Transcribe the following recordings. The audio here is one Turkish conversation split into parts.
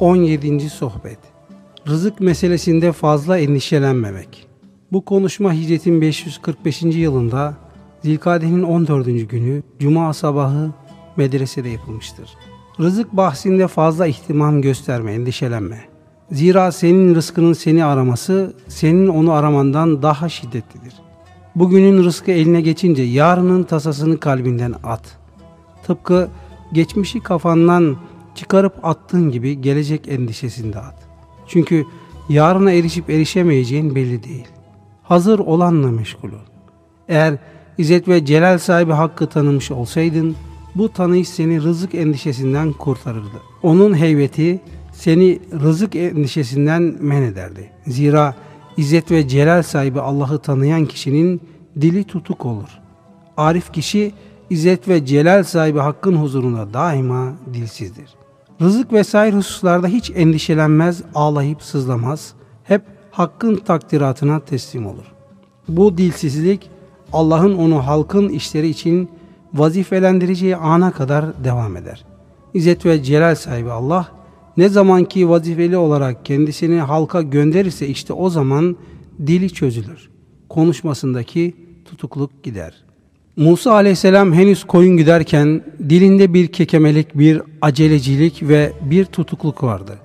17. Sohbet Rızık meselesinde fazla endişelenmemek Bu konuşma hicretin 545. yılında Zilkade'nin 14. günü Cuma sabahı medresede yapılmıştır. Rızık bahsinde fazla ihtimam gösterme, endişelenme. Zira senin rızkının seni araması, senin onu aramandan daha şiddetlidir. Bugünün rızkı eline geçince yarının tasasını kalbinden at. Tıpkı geçmişi kafandan çıkarıp attığın gibi gelecek endişesini de at. Çünkü yarına erişip erişemeyeceğin belli değil. Hazır olanla meşgul ol. Eğer İzzet ve Celal sahibi hakkı tanımış olsaydın, bu tanıyış seni rızık endişesinden kurtarırdı. Onun heybeti seni rızık endişesinden men ederdi. Zira İzzet ve Celal sahibi Allah'ı tanıyan kişinin dili tutuk olur. Arif kişi İzzet ve Celal sahibi hakkın huzurunda daima dilsizdir. Rızık vesaire hususlarda hiç endişelenmez, ağlayıp sızlamaz. Hep hakkın takdiratına teslim olur. Bu dilsizlik Allah'ın onu halkın işleri için vazifelendireceği ana kadar devam eder. İzzet ve celal sahibi Allah ne zamanki vazifeli olarak kendisini halka gönderirse işte o zaman dili çözülür. Konuşmasındaki tutukluk gider. Musa aleyhisselam henüz koyun giderken dilinde bir kekemelik, bir acelecilik ve bir tutukluk vardı.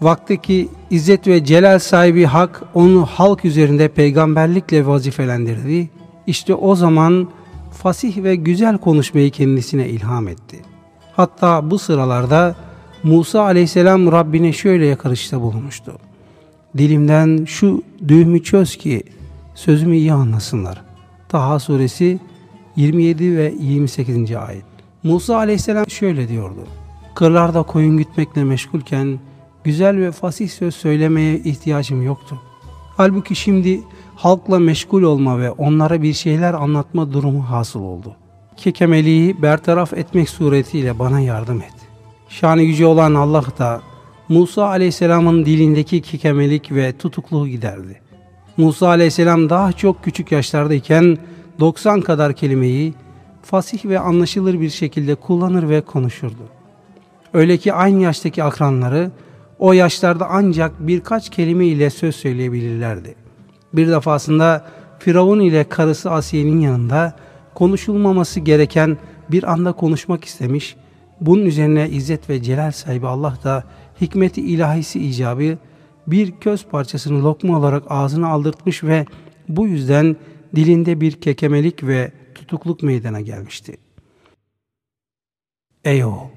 Vakti ki İzzet ve Celal sahibi Hak onu halk üzerinde peygamberlikle vazifelendirdi. İşte o zaman fasih ve güzel konuşmayı kendisine ilham etti. Hatta bu sıralarda Musa aleyhisselam Rabbine şöyle yakarışta bulunmuştu. Dilimden şu düğümü çöz ki sözümü iyi anlasınlar. Taha suresi 27 ve 28. ayet. Musa aleyhisselam şöyle diyordu. Kırlarda koyun gütmekle meşgulken güzel ve fasih söz söylemeye ihtiyacım yoktu. Halbuki şimdi halkla meşgul olma ve onlara bir şeyler anlatma durumu hasıl oldu. Kekemeliği bertaraf etmek suretiyle bana yardım et. Şanı yüce olan Allah da Musa aleyhisselamın dilindeki kekemelik ve tutukluğu giderdi. Musa aleyhisselam daha çok küçük yaşlardayken 90 kadar kelimeyi fasih ve anlaşılır bir şekilde kullanır ve konuşurdu. Öyle ki aynı yaştaki akranları o yaşlarda ancak birkaç kelime ile söz söyleyebilirlerdi. Bir defasında Firavun ile karısı Asiye'nin yanında konuşulmaması gereken bir anda konuşmak istemiş. Bunun üzerine İzzet ve Celal sahibi Allah da hikmeti ilahisi icabı bir köz parçasını lokma olarak ağzına aldırtmış ve bu yüzden dilinde bir kekemelik ve tutukluk meydana gelmişti. Ey oğul!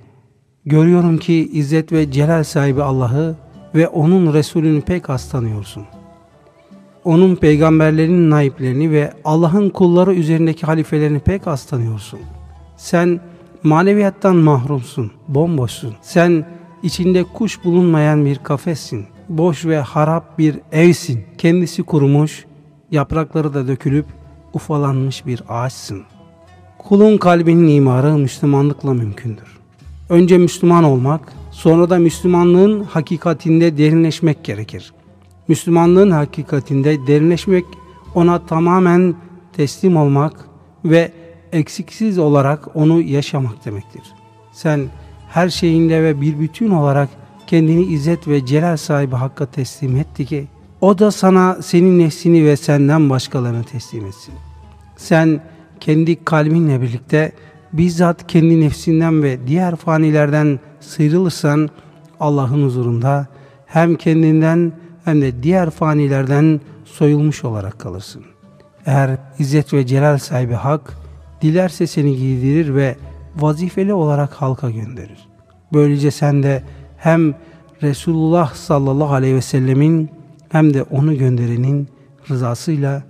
Görüyorum ki İzzet ve Celal sahibi Allah'ı ve onun Resulünü pek az. Onun peygamberlerinin naiplerini ve Allah'ın kulları üzerindeki halifelerini pek az. Sen maneviyattan mahrumsun, bomboşsun. Sen içinde kuş bulunmayan bir kafessin. Boş ve harap bir evsin. Kendisi kurumuş, yaprakları da dökülüp ufalanmış bir ağaçsın. Kulun kalbinin imarı Müslümanlıkla mümkündür. Önce Müslüman olmak, sonra da Müslümanlığın hakikatinde derinleşmek gerekir. Müslümanlığın hakikatinde derinleşmek, ona tamamen teslim olmak ve eksiksiz olarak onu yaşamak demektir. Sen her şeyinle ve bir bütün olarak kendini izzet ve celal sahibi Hakk'a teslim etti ki, o da sana senin nefsini ve senden başkalarını teslim etsin. Sen kendi kalbinle birlikte bizzat kendi nefsinden ve diğer fanilerden sıyrılırsan Allah'ın huzurunda hem kendinden hem de diğer fanilerden soyulmuş olarak kalırsın. Eğer İzzet ve Celal sahibi Hak dilerse seni giydirir ve vazifeli olarak halka gönderir. Böylece sen de hem Resulullah sallallahu aleyhi ve sellemin hem de onu gönderenin rızasıyla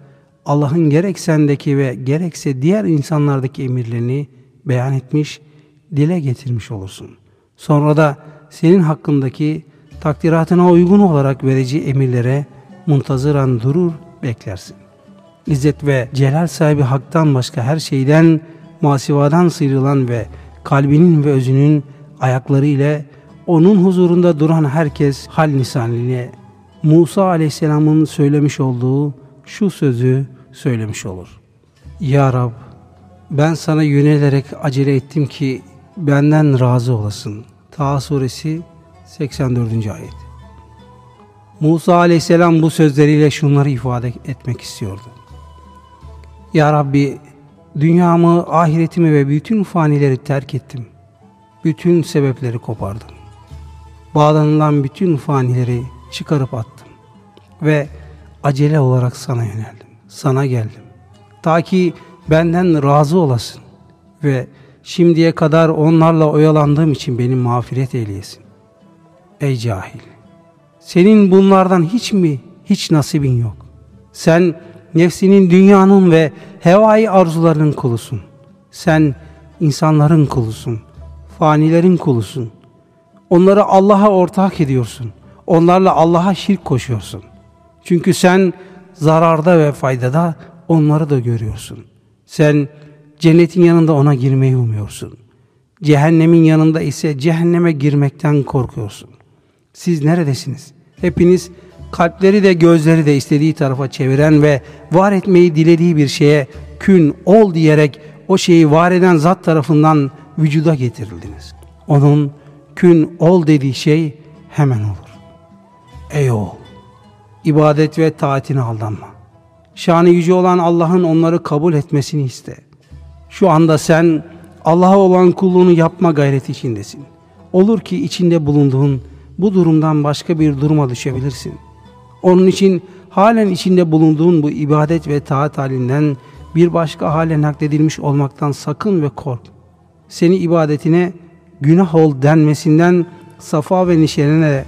Allah'ın gerek sendeki ve gerekse diğer insanlardaki emirlerini beyan etmiş, dile getirmiş olursun. Sonra da senin hakkındaki takdiratına uygun olarak vereceği emirlere muntazıran durur, beklersin. İzzet ve celal sahibi haktan başka her şeyden, masivadan sıyrılan ve kalbinin ve özünün ayakları ile onun huzurunda duran herkes hal nisanline Musa aleyhisselamın söylemiş olduğu şu sözü söylemiş olur. Ya Rab ben sana yönelerek acele ettim ki benden razı olasın. Taha suresi 84. ayet. Musa aleyhisselam bu sözleriyle şunları ifade etmek istiyordu. Ya Rabbi dünyamı, ahiretimi ve bütün fanileri terk ettim. Bütün sebepleri kopardım. Bağlanılan bütün fanileri çıkarıp attım. Ve acele olarak sana yöneldim. Sana geldim. Ta ki benden razı olasın. Ve şimdiye kadar onlarla oyalandığım için beni mağfiret eyleyesin. Ey cahil! Senin bunlardan hiç mi, hiç nasibin yok. Sen nefsinin, dünyanın ve hevai arzularının kulusun. Sen insanların kulusun, fanilerin kulusun. Onları Allah'a ortak ediyorsun. Onlarla Allah'a şirk koşuyorsun. Çünkü sen zararda ve faydada onları da görüyorsun. Sen cennetin yanında ona girmeyi umuyorsun. Cehennemin yanında ise cehenneme girmekten korkuyorsun. Siz neredesiniz? Hepiniz kalpleri de gözleri de istediği tarafa çeviren ve var etmeyi dilediği bir şeye kün ol diyerek o şeyi var eden zat tarafından vücuda getirildiniz. Onun kün ol dediği şey hemen olur. Ey oğul! İbadet ve taatine aldanma. Şanı yüce olan Allah'ın onları kabul etmesini iste. Şu anda sen Allah'a olan kulluğunu yapma gayreti içindesin. Olur ki içinde bulunduğun bu durumdan başka bir duruma düşebilirsin. Onun için halen içinde bulunduğun bu ibadet ve taat halinden bir başka hale nakledilmiş olmaktan sakın ve kork. Seni ibadetine günah ol denmesinden, safa ve nişenine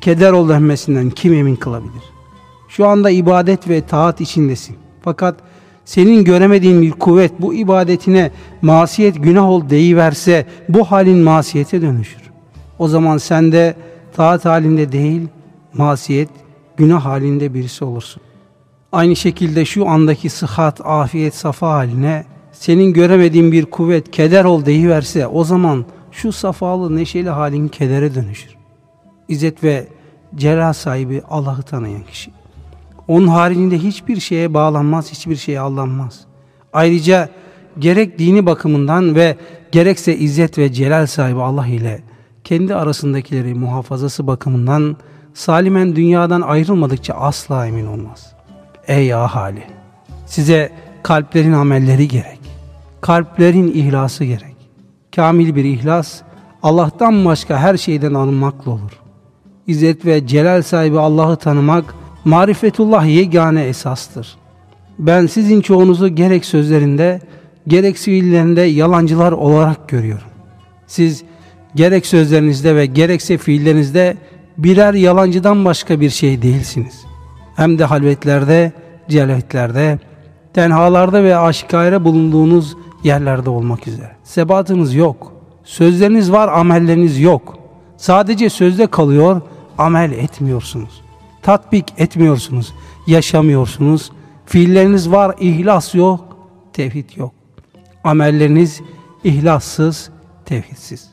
keder ol denmesinden kim emin kılabilir? Şu anda ibadet ve taat içindesin. Fakat senin göremediğin bir kuvvet bu ibadetine masiyet günah ol deyiverse bu halin masiyete dönüşür. O zaman sen de taat halinde değil, masiyet, günah halinde birisi olursun. Aynı şekilde şu andaki sıhhat, afiyet, safa haline senin göremediğin bir kuvvet, keder ol deyiverse o zaman şu safalı, neşeli halin kedere dönüşür. İzzet ve celal sahibi Allah'ı tanıyan kişi. Onun haricinde hiçbir şeye bağlanmaz, hiçbir şeye aldanmaz. Ayrıca gerek dini bakımından ve gerekse izzet ve celal sahibi Allah ile kendi arasındakileri muhafazası bakımından salimen dünyadan ayrılmadıkça asla emin olmaz. Ey ahali! Size kalplerin amelleri gerek. Kalplerin ihlası gerek. Kamil bir ihlas, Allah'tan başka her şeyden alınmakla olur. İzzet ve celal sahibi Allah'ı tanımak, marifetullah yegane esastır. Ben sizin çoğunuzu gerek sözlerinde, gerek fiillerinde yalancılar olarak görüyorum. Siz gerek sözlerinizde ve gerekse fiillerinizde birer yalancıdan başka bir şey değilsiniz. Hem de halvetlerde, celvetlerde, tenhalarda ve aşikare bulunduğunuz yerlerde olmak üzere. Sebatınız yok. Sözleriniz var, amelleriniz yok. Sadece sözde kalıyor, amel etmiyorsunuz. Tatbik etmiyorsunuz, yaşamıyorsunuz. Fiilleriniz var, ihlas yok, tevhid yok. Amelleriniz ihlassız, tevhidsiz.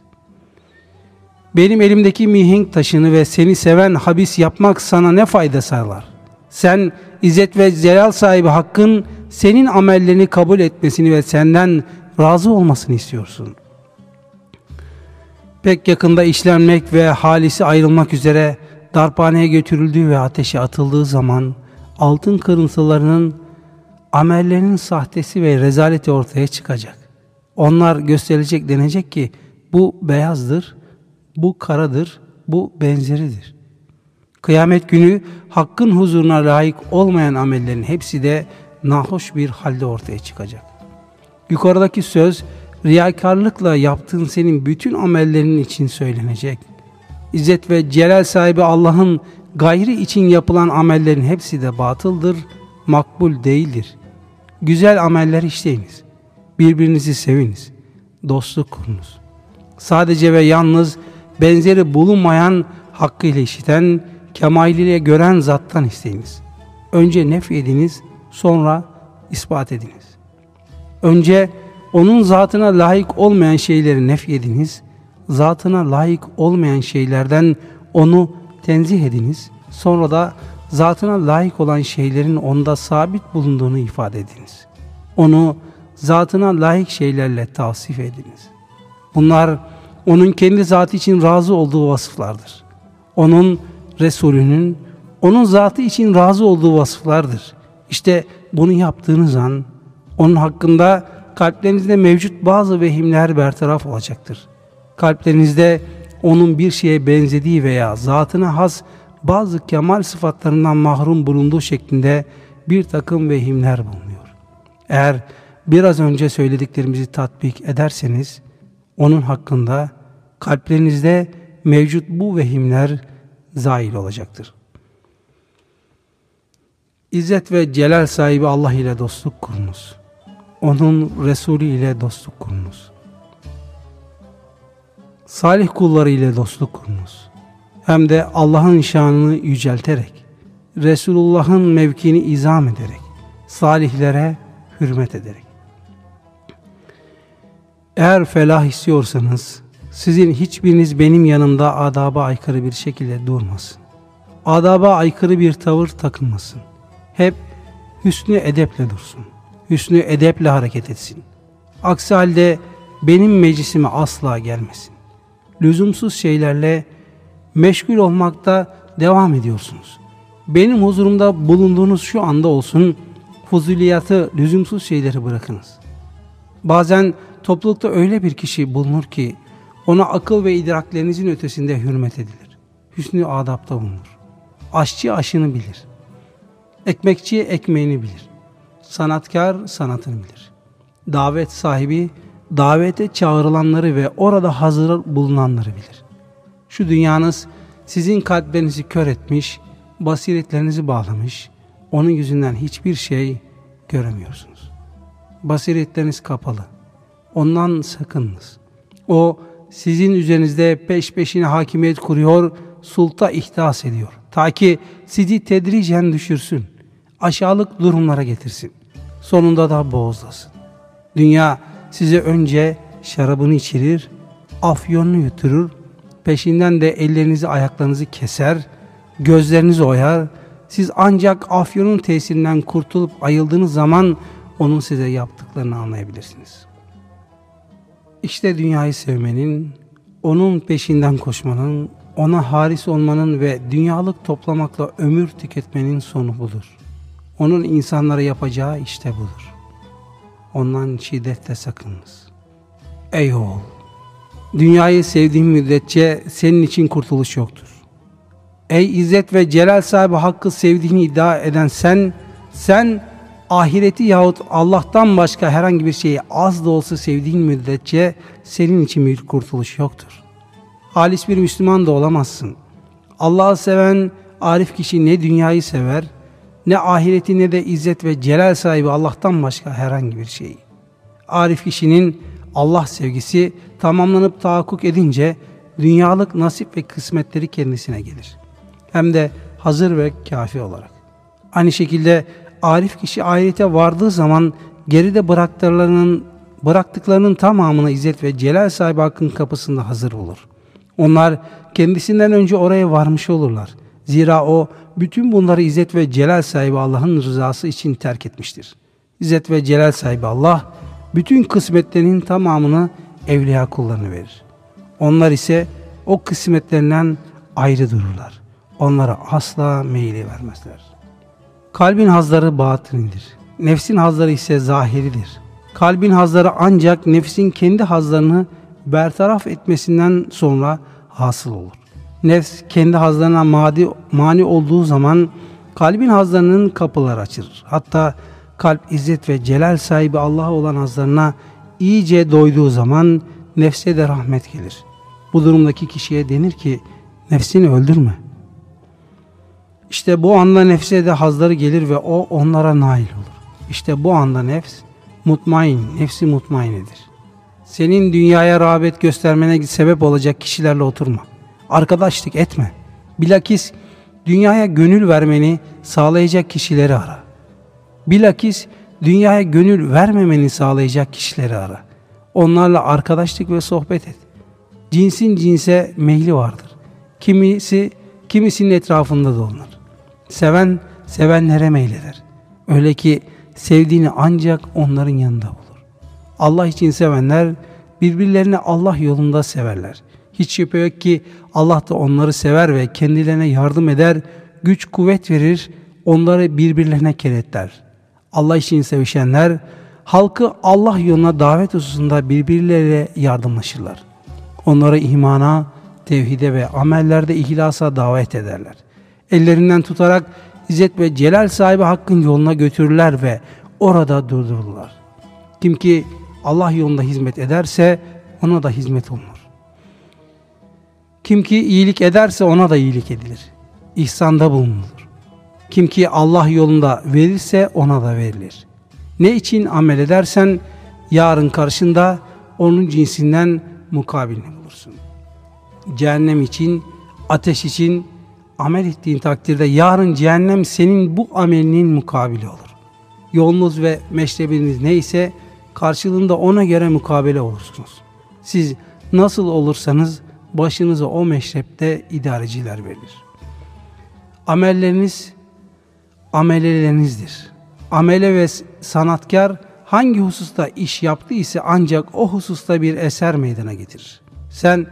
Benim elimdeki mihenk taşını ve seni seven habis yapmak sana ne fayda sağlar? Sen izzet ve celal sahibi hakkın senin amellerini kabul etmesini ve senden razı olmasını istiyorsun. Pek yakında işlenmek ve halisi ayrılmak üzere darphaneye götürüldüğü ve ateşe atıldığı zaman altın kırıntılarının amellerinin sahtesi ve rezaleti ortaya çıkacak. Onlar gösterilecek denecek ki bu beyazdır, bu karadır, bu benzeridir. Kıyamet günü hakkın huzuruna layık olmayan amellerin hepsi de nahoş bir halde ortaya çıkacak. Yukarıdaki söz riyakarlıkla yaptığın senin bütün amellerinin için söylenecek. İzzet ve celal sahibi Allah'ın gayri için yapılan amellerin hepsi de batıldır, makbul değildir. Güzel ameller işleyiniz. Birbirinizi seviniz. Dostluk kurunuz. Sadece ve yalnız benzeri bulunmayan hakkıyla işiten, kemaliyle gören zattan isteyiniz. Önce nef ediniz, sonra ispat ediniz. Önce onun zatına layık olmayan şeyleri nef ediniz, zatına layık olmayan şeylerden onu tenzih ediniz. Sonra da zatına layık olan şeylerin onda sabit bulunduğunu ifade ediniz. Onu zatına layık şeylerle tavsif ediniz. Bunlar onun kendi zatı için razı olduğu vasıflardır. onun Resulünün, onun zatı için razı olduğu vasıflardır. İşte bunu yaptığınız an onun hakkında kalplerinizde mevcut bazı vehimler bertaraf olacaktır. Kalplerinizde onun bir şeye benzediği veya zatına has bazı kemal sıfatlarından mahrum bulunduğu şeklinde bir takım vehimler bulunuyor. Eğer biraz önce söylediklerimizi tatbik ederseniz onun hakkında kalplerinizde mevcut bu vehimler zail olacaktır. İzzet ve celal sahibi Allah ile dostluk kurunuz. Onun Resulü ile dostluk kurunuz. Salih kulları ile dostluk kurunuz. Hem de Allah'ın şanını yücelterek, Resulullah'ın mevkini izam ederek, salihlere hürmet ederek. Eğer felah istiyorsanız, sizin hiçbiriniz benim yanımda adaba aykırı bir şekilde durmasın. Adaba aykırı bir tavır takınmasın. Hep hüsnü edeple dursun. Hüsnü edeple hareket etsin. Aksi halde benim meclisime asla gelmesin. Lüzumsuz şeylerle meşgul olmakta devam ediyorsunuz. Benim huzurumda bulunduğunuz şu anda olsun, fuzuliyatı, lüzumsuz şeyleri bırakınız. Bazen toplulukta öyle bir kişi bulunur ki, ona akıl ve idraklerinizin ötesinde hürmet edilir. Hüsnü adapta bulunur. Aşçı aşını bilir. Ekmekçi ekmeğini bilir. Sanatkar sanatını bilir. Davet sahibi davete çağrılanları ve orada hazır bulunanları bilir. Şu dünyanız sizin kalplerinizi kör etmiş, basiretlerinizi bağlamış, onun yüzünden hiçbir şey göremiyorsunuz. Basiretleriniz kapalı. Ondan sakınınız. O sizin üzerinizde peş peşine hakimiyet kuruyor, sulta ihdas ediyor. Ta ki sizi tedricen düşürsün, aşağılık durumlara getirsin. Sonunda da boğazlasın. Dünya size önce şarabını içirir, afyonunu yuturur, peşinden de ellerinizi ayaklarınızı keser, gözlerinizi oyar, siz ancak afyonun tesirinden kurtulup ayıldığınız zaman onun size yaptıklarını anlayabilirsiniz. İşte dünyayı sevmenin, onun peşinden koşmanın, ona haris olmanın ve dünyalık toplamakla ömür tüketmenin sonu budur. Onun insanlara yapacağı işte budur. Ondan şiddetle sakınınız. Ey oğul! Dünyayı sevdiğin müddetçe senin için kurtuluş yoktur. Ey izzet ve celal sahibi hakkı sevdiğini iddia eden sen, sen ahireti yahut Allah'tan başka herhangi bir şeyi az da olsa sevdiğin müddetçe senin için bir kurtuluş yoktur. Halis bir Müslüman da olamazsın. Allah'ı seven arif kişi ne dünyayı sever, ne ahireti ne de izzet ve celal sahibi Allah'tan başka herhangi bir şeyi. Arif kişinin Allah sevgisi tamamlanıp tahakkuk edince dünyalık nasip ve kısmetleri kendisine gelir. Hem de hazır ve kafi olarak. Aynı şekilde arif kişi ahirete vardığı zaman geride bıraktıklarının bıraktıklarının tamamına izzet ve celal sahibi hakkın kapısında hazır olur. Onlar kendisinden önce oraya varmış olurlar. Zira o bütün bunları izzet ve celal sahibi Allah'ın rızası için terk etmiştir. İzzet ve celal sahibi Allah bütün kısmetlerinin tamamını evliya kullarına verir. Onlar ise o kısmetlerinden ayrı dururlar. Onlara asla meyili vermezler. Kalbin hazları batınidir. Nefsin hazları ise zahiridir. Kalbin hazları ancak nefsin kendi hazlarını bertaraf etmesinden sonra hasıl olur. Nefs kendi hazlarına madi, mani olduğu zaman kalbin hazlarının kapıları açılır. Hatta kalp izzet ve celal sahibi Allah olan hazlarına iyice doyduğu zaman nefse de rahmet gelir. Bu durumdaki kişiye denir ki nefsini öldürme. İşte bu anda nefse de hazları gelir ve o onlara nail olur. İşte bu anda nefs mutmain, nefsi mutmainedir. Senin dünyaya rağbet göstermene sebep olacak kişilerle oturma. Arkadaşlık etme. Bilakis dünyaya gönül vermeni sağlayacak kişileri ara. Bilakis dünyaya gönül vermemeni sağlayacak kişileri ara. Onlarla arkadaşlık ve sohbet et. Cinsin cinse meyli vardır. Kimisi kimisinin etrafında dolanır. Seven sevenlere meyleder. Öyle ki sevdiğini ancak onların yanında bulur. Allah için sevenler birbirlerini Allah yolunda severler. Hiç şüphe yok ki Allah da onları sever ve kendilerine yardım eder, güç kuvvet verir, onları birbirlerine kenetler. Allah için sevişenler, halkı Allah yoluna davet hususunda birbirleriyle yardımlaşırlar. Onları imana, tevhide ve amellerde ihlasa davet ederler. Ellerinden tutarak İzzet ve Celal sahibi Hakk'ın yoluna götürürler ve orada durdururlar. Kim ki Allah yolunda hizmet ederse ona da hizmet olunur. Kim ki iyilik ederse ona da iyilik edilir. İhsanda bulunulur. Kim ki Allah yolunda verirse ona da verilir. Ne için amel edersen yarın karşında onun cinsinden mukabilini bulursun. Cehennem için, ateş için amel ettiğin takdirde yarın cehennem senin bu amelinin mukabili olur. Yolunuz ve meşrebiniz neyse karşılığında ona göre mukabele olursunuz. Siz nasıl olursanız başınıza o meşrepte idareciler verilir. Amelleriniz amelelerinizdir. Amele ve sanatkar hangi hususta iş yaptı ise ancak o hususta bir eser meydana getirir. Sen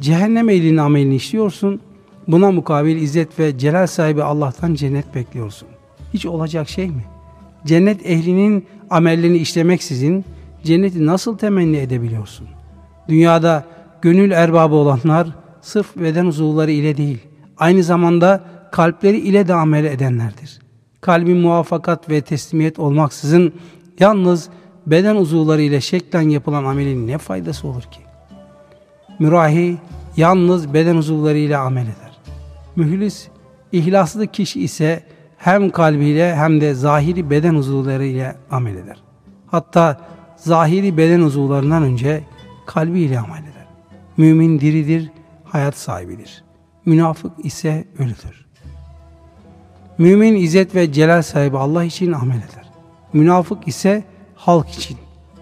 cehennem ehlinin amelini işliyorsun, buna mukabil izzet ve celal sahibi Allah'tan cennet bekliyorsun. Hiç olacak şey mi? Cennet ehlinin amellerini işlemeksizin cenneti nasıl temenni edebiliyorsun? Dünyada gönül erbabı olanlar sırf beden uzuvları ile değil, aynı zamanda kalpleri ile de amel edenlerdir. Kalbin muvaffakat ve teslimiyet olmaksızın yalnız beden uzuvları ile şeklen yapılan amelin ne faydası olur ki? Mürahi yalnız beden uzuvları ile amel eder. Mühlis, ihlaslı kişi ise hem kalbiyle hem de zahiri beden uzuvları ile amel eder. Hatta zahiri beden uzuvlarından önce kalbiyle amel eder. Mümin diridir, hayat sahibidir. Münafık ise ölüdür. Mümin izzet ve celal sahibi Allah için amel eder. Münafık ise halk için,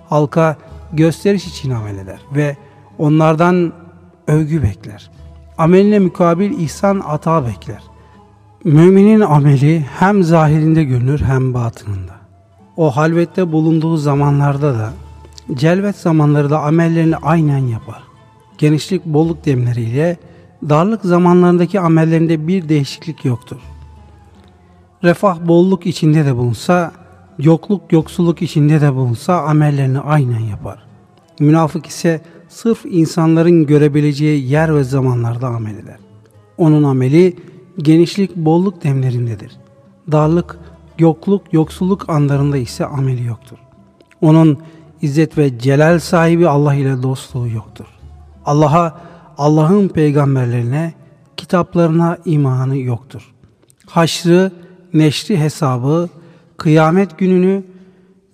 halka gösteriş için amel eder ve onlardan övgü bekler. Ameline mukabil ihsan ata bekler. Müminin ameli hem zahirinde görünür hem batınında. O halvette bulunduğu zamanlarda da, celvet zamanları da amellerini aynen yapar genişlik bolluk demleriyle darlık zamanlarındaki amellerinde bir değişiklik yoktur. Refah bolluk içinde de bulunsa, yokluk yoksulluk içinde de bulunsa amellerini aynen yapar. Münafık ise sırf insanların görebileceği yer ve zamanlarda amel eder. Onun ameli genişlik bolluk demlerindedir. Darlık, yokluk, yoksulluk anlarında ise ameli yoktur. Onun izzet ve celal sahibi Allah ile dostluğu yoktur. Allah'a, Allah'ın peygamberlerine, kitaplarına imanı yoktur. Haşrı, neşri hesabı, kıyamet gününü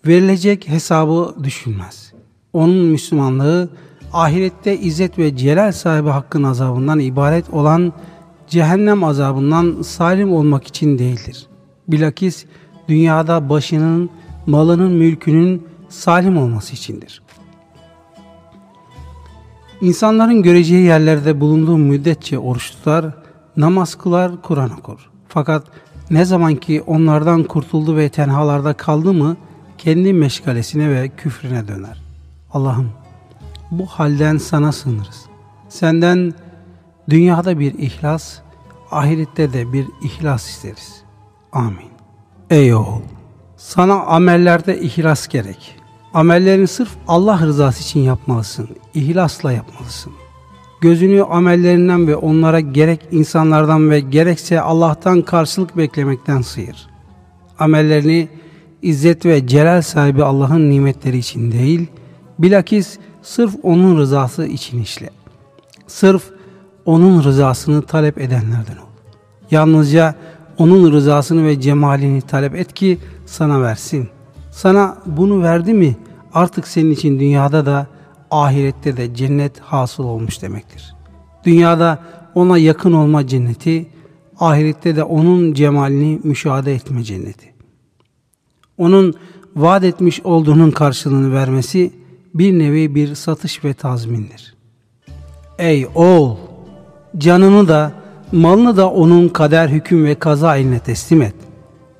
verilecek hesabı düşünmez. Onun Müslümanlığı ahirette izzet ve celal sahibi hakkın azabından ibaret olan cehennem azabından salim olmak için değildir. Bilakis dünyada başının, malının, mülkünün salim olması içindir. İnsanların göreceği yerlerde bulunduğu müddetçe oruç tutar, namaz kılar, Kur'an okur. Fakat ne zaman ki onlardan kurtuldu ve tenhalarda kaldı mı kendi meşgalesine ve küfrüne döner. Allah'ım bu halden sana sığınırız. Senden dünyada bir ihlas, ahirette de bir ihlas isteriz. Amin. Ey oğul! Sana amellerde ihlas gerek. Amellerini sırf Allah rızası için yapmalısın. İhlasla yapmalısın. Gözünü amellerinden ve onlara gerek insanlardan ve gerekse Allah'tan karşılık beklemekten sıyır. Amellerini izzet ve celal sahibi Allah'ın nimetleri için değil, bilakis sırf O'nun rızası için işle. Sırf O'nun rızasını talep edenlerden ol. Yalnızca O'nun rızasını ve cemalini talep et ki sana versin.'' Sana bunu verdi mi artık senin için dünyada da ahirette de cennet hasıl olmuş demektir. Dünyada ona yakın olma cenneti, ahirette de onun cemalini müşahede etme cenneti. Onun vaat etmiş olduğunun karşılığını vermesi bir nevi bir satış ve tazmindir. Ey oğul! Canını da, malını da onun kader, hüküm ve kaza eline teslim et.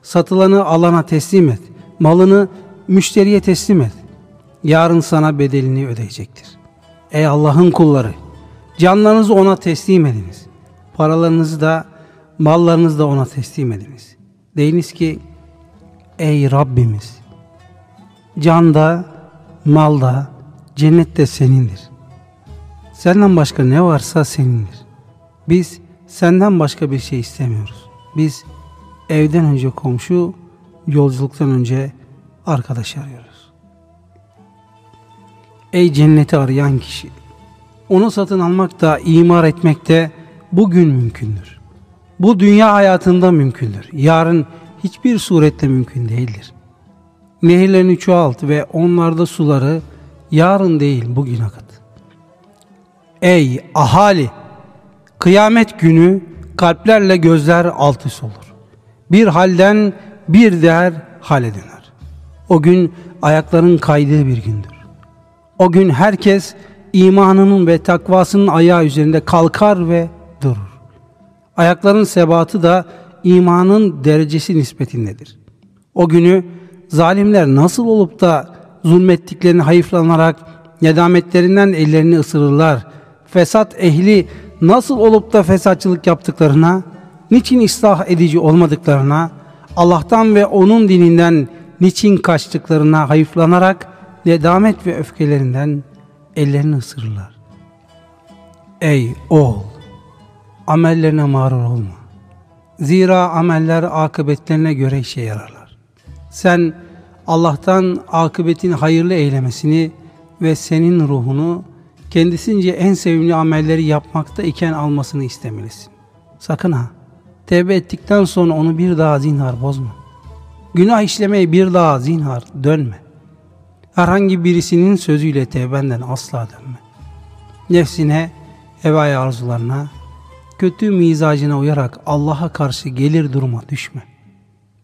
Satılanı alana teslim et malını müşteriye teslim et. Yarın sana bedelini ödeyecektir. Ey Allah'ın kulları! Canlarınızı ona teslim ediniz. Paralarınızı da mallarınızı da ona teslim ediniz. Deyiniz ki ey Rabbimiz can da mal da cennet de senindir. Senden başka ne varsa senindir. Biz senden başka bir şey istemiyoruz. Biz evden önce komşu, yolculuktan önce arkadaş arıyoruz. Ey cenneti arayan kişi! Onu satın almak da, imar etmek de bugün mümkündür. Bu dünya hayatında mümkündür. Yarın hiçbir surette mümkün değildir. Nehirlerini çoğalt ve onlarda suları yarın değil bugün akıt. Ey ahali! Kıyamet günü kalplerle gözler alt üst olur. Bir halden bir değer hale döner. O gün ayakların kaydığı bir gündür. O gün herkes imanının ve takvasının ayağı üzerinde kalkar ve durur. Ayakların sebatı da imanın derecesi nispetindedir. O günü zalimler nasıl olup da zulmettiklerini hayıflanarak nedametlerinden ellerini ısırırlar. Fesat ehli nasıl olup da fesatçılık yaptıklarına, niçin ıslah edici olmadıklarına, Allah'tan ve onun dininden niçin kaçtıklarına hayıflanarak nedamet ve öfkelerinden ellerini ısırırlar. Ey oğul! Amellerine mağrur olma. Zira ameller akıbetlerine göre işe yararlar. Sen Allah'tan akıbetin hayırlı eylemesini ve senin ruhunu kendisince en sevimli amelleri yapmakta iken almasını istemelisin. Sakın ha, tevbe ettikten sonra onu bir daha zinhar bozma. Günah işlemeye bir daha zinhar dönme. Herhangi birisinin sözüyle tevbenden asla dönme. Nefsine, hevaya arzularına, kötü mizacına uyarak Allah'a karşı gelir duruma düşme.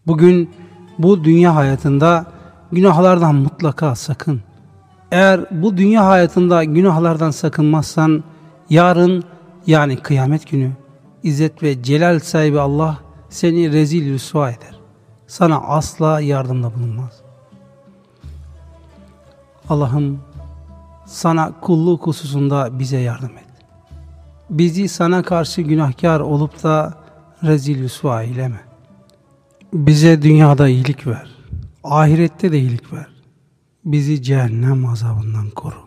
Bugün bu dünya hayatında günahlardan mutlaka sakın. Eğer bu dünya hayatında günahlardan sakınmazsan yarın yani kıyamet günü İzzet ve Celal sahibi Allah seni rezil rüsva eder. Sana asla yardımda bulunmaz. Allah'ım sana kulluk hususunda bize yardım et. Bizi sana karşı günahkar olup da rezil rüsva eyleme. Bize dünyada iyilik ver. Ahirette de iyilik ver. Bizi cehennem azabından koru.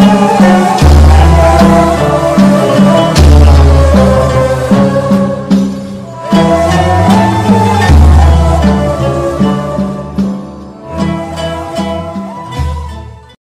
Müzik oh, oh, oh,